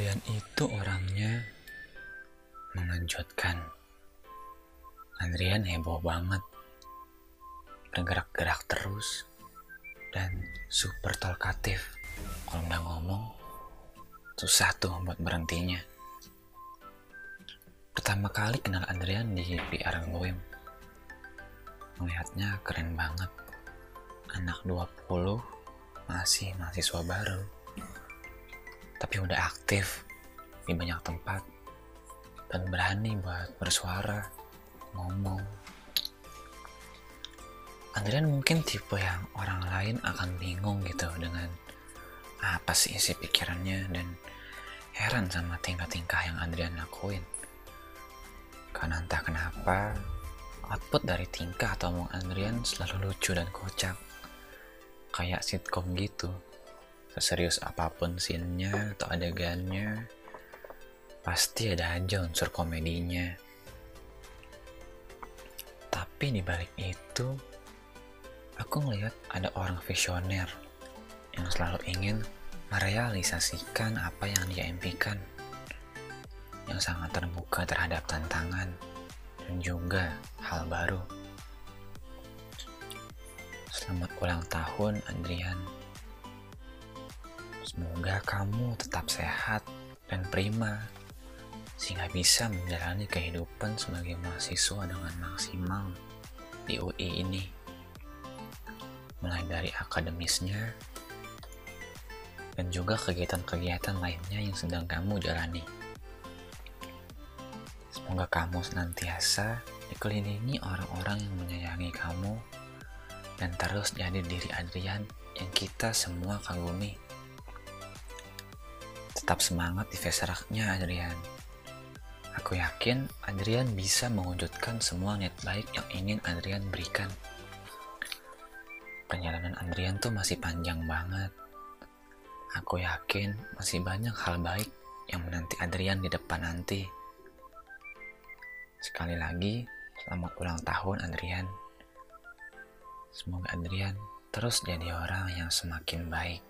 Adrian itu orangnya mengejutkan. Adrian heboh banget. Bergerak-gerak terus dan super talkatif. Kalau udah ngomong, susah tuh buat berhentinya. Pertama kali kenal Adrian di PR Goem. Melihatnya keren banget. Anak 20 masih mahasiswa baru. Tapi udah aktif di banyak tempat dan berani buat bersuara, ngomong. Adrian mungkin tipe yang orang lain akan bingung gitu dengan apa sih isi pikirannya dan heran sama tingkah-tingkah yang Adrian lakuin. Karena entah kenapa, output dari tingkah atau omong Adrian selalu lucu dan kocak. Kayak sitcom gitu. Seserius apa pun scene-nya atau adegannya, pasti ada aja unsur komedinya. Tapi di balik itu, aku ngelihat ada orang visioner yang selalu ingin merealisasikan apa yang dia impikan yang sangat terbuka terhadap tantangan dan juga hal baru. Selamat ulang tahun, Adrian. Semoga kamu tetap sehat dan prima, sehingga bisa menjalani kehidupan sebagai mahasiswa dengan maksimal di UI ini. Mulai dari akademisnya, dan juga kegiatan-kegiatan lainnya yang sedang kamu jalani. Semoga kamu senantiasa dikelilingi orang-orang yang menyayangi kamu dan terus jadi diri Adrian yang kita semua kagumi. Tetap semangat di Veseraknya Adrian. Aku yakin Adrian bisa mewujudkan semua niat baik yang ingin Adrian berikan. Perjalanan Adrian tuh masih panjang banget. Aku yakin masih banyak hal baik yang menanti Adrian di depan nanti. Sekali lagi, selamat ulang tahun Adrian. Semoga Adrian terus jadi orang yang semakin baik.